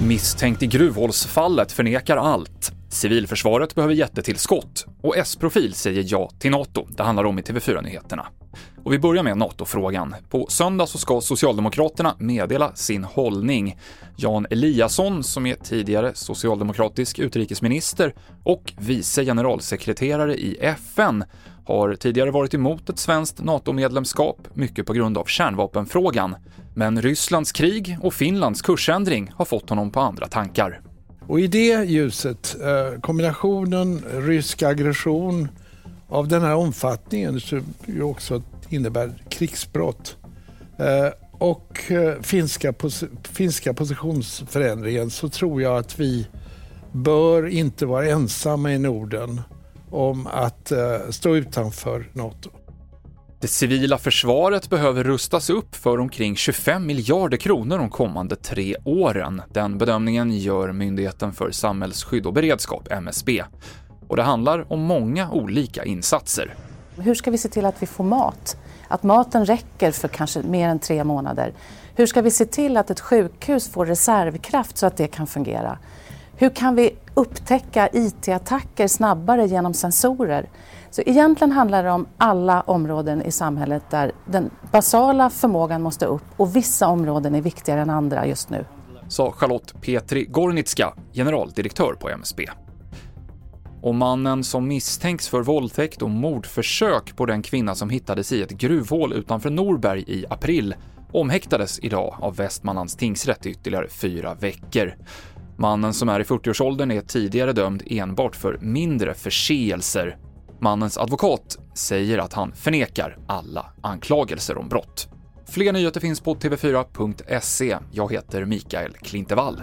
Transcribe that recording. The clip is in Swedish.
Misstänkt i gruvhålsfallet förnekar allt. Civilförsvaret behöver jättetillskott och S-profil säger ja till NATO. Det handlar om i TV4-nyheterna. Och vi börjar med NATO-frågan. På söndag så ska Socialdemokraterna meddela sin hållning. Jan Eliasson, som är tidigare socialdemokratisk utrikesminister och vice generalsekreterare i FN, har tidigare varit emot ett svenskt NATO-medlemskap, mycket på grund av kärnvapenfrågan. Men Rysslands krig och Finlands kursändring har fått honom på andra tankar. Och i det ljuset, eh, kombinationen rysk aggression av den här omfattningen som ju också innebär krigsbrott eh, och eh, finska, pos finska positionsförändringen så tror jag att vi bör inte vara ensamma i Norden om att stå utanför NATO. Det civila försvaret behöver rustas upp för omkring 25 miljarder kronor de kommande tre åren. Den bedömningen gör Myndigheten för samhällsskydd och beredskap, MSB. Och det handlar om många olika insatser. Hur ska vi se till att vi får mat? Att maten räcker för kanske mer än tre månader. Hur ska vi se till att ett sjukhus får reservkraft så att det kan fungera? Hur kan vi upptäcka IT-attacker snabbare genom sensorer? Så egentligen handlar det om alla områden i samhället där den basala förmågan måste upp och vissa områden är viktigare än andra just nu. Sa Charlotte Petri Gornitska, generaldirektör på MSB. Och mannen som misstänks för våldtäkt och mordförsök på den kvinna som hittades i ett gruvhål utanför Norberg i april omhäktades idag av Västmanlands tingsrätt i ytterligare fyra veckor. Mannen som är i 40-årsåldern är tidigare dömd enbart för mindre förseelser Mannens advokat säger att han förnekar alla anklagelser om brott. Fler nyheter finns på tv4.se. Jag heter Mikael Klintevall.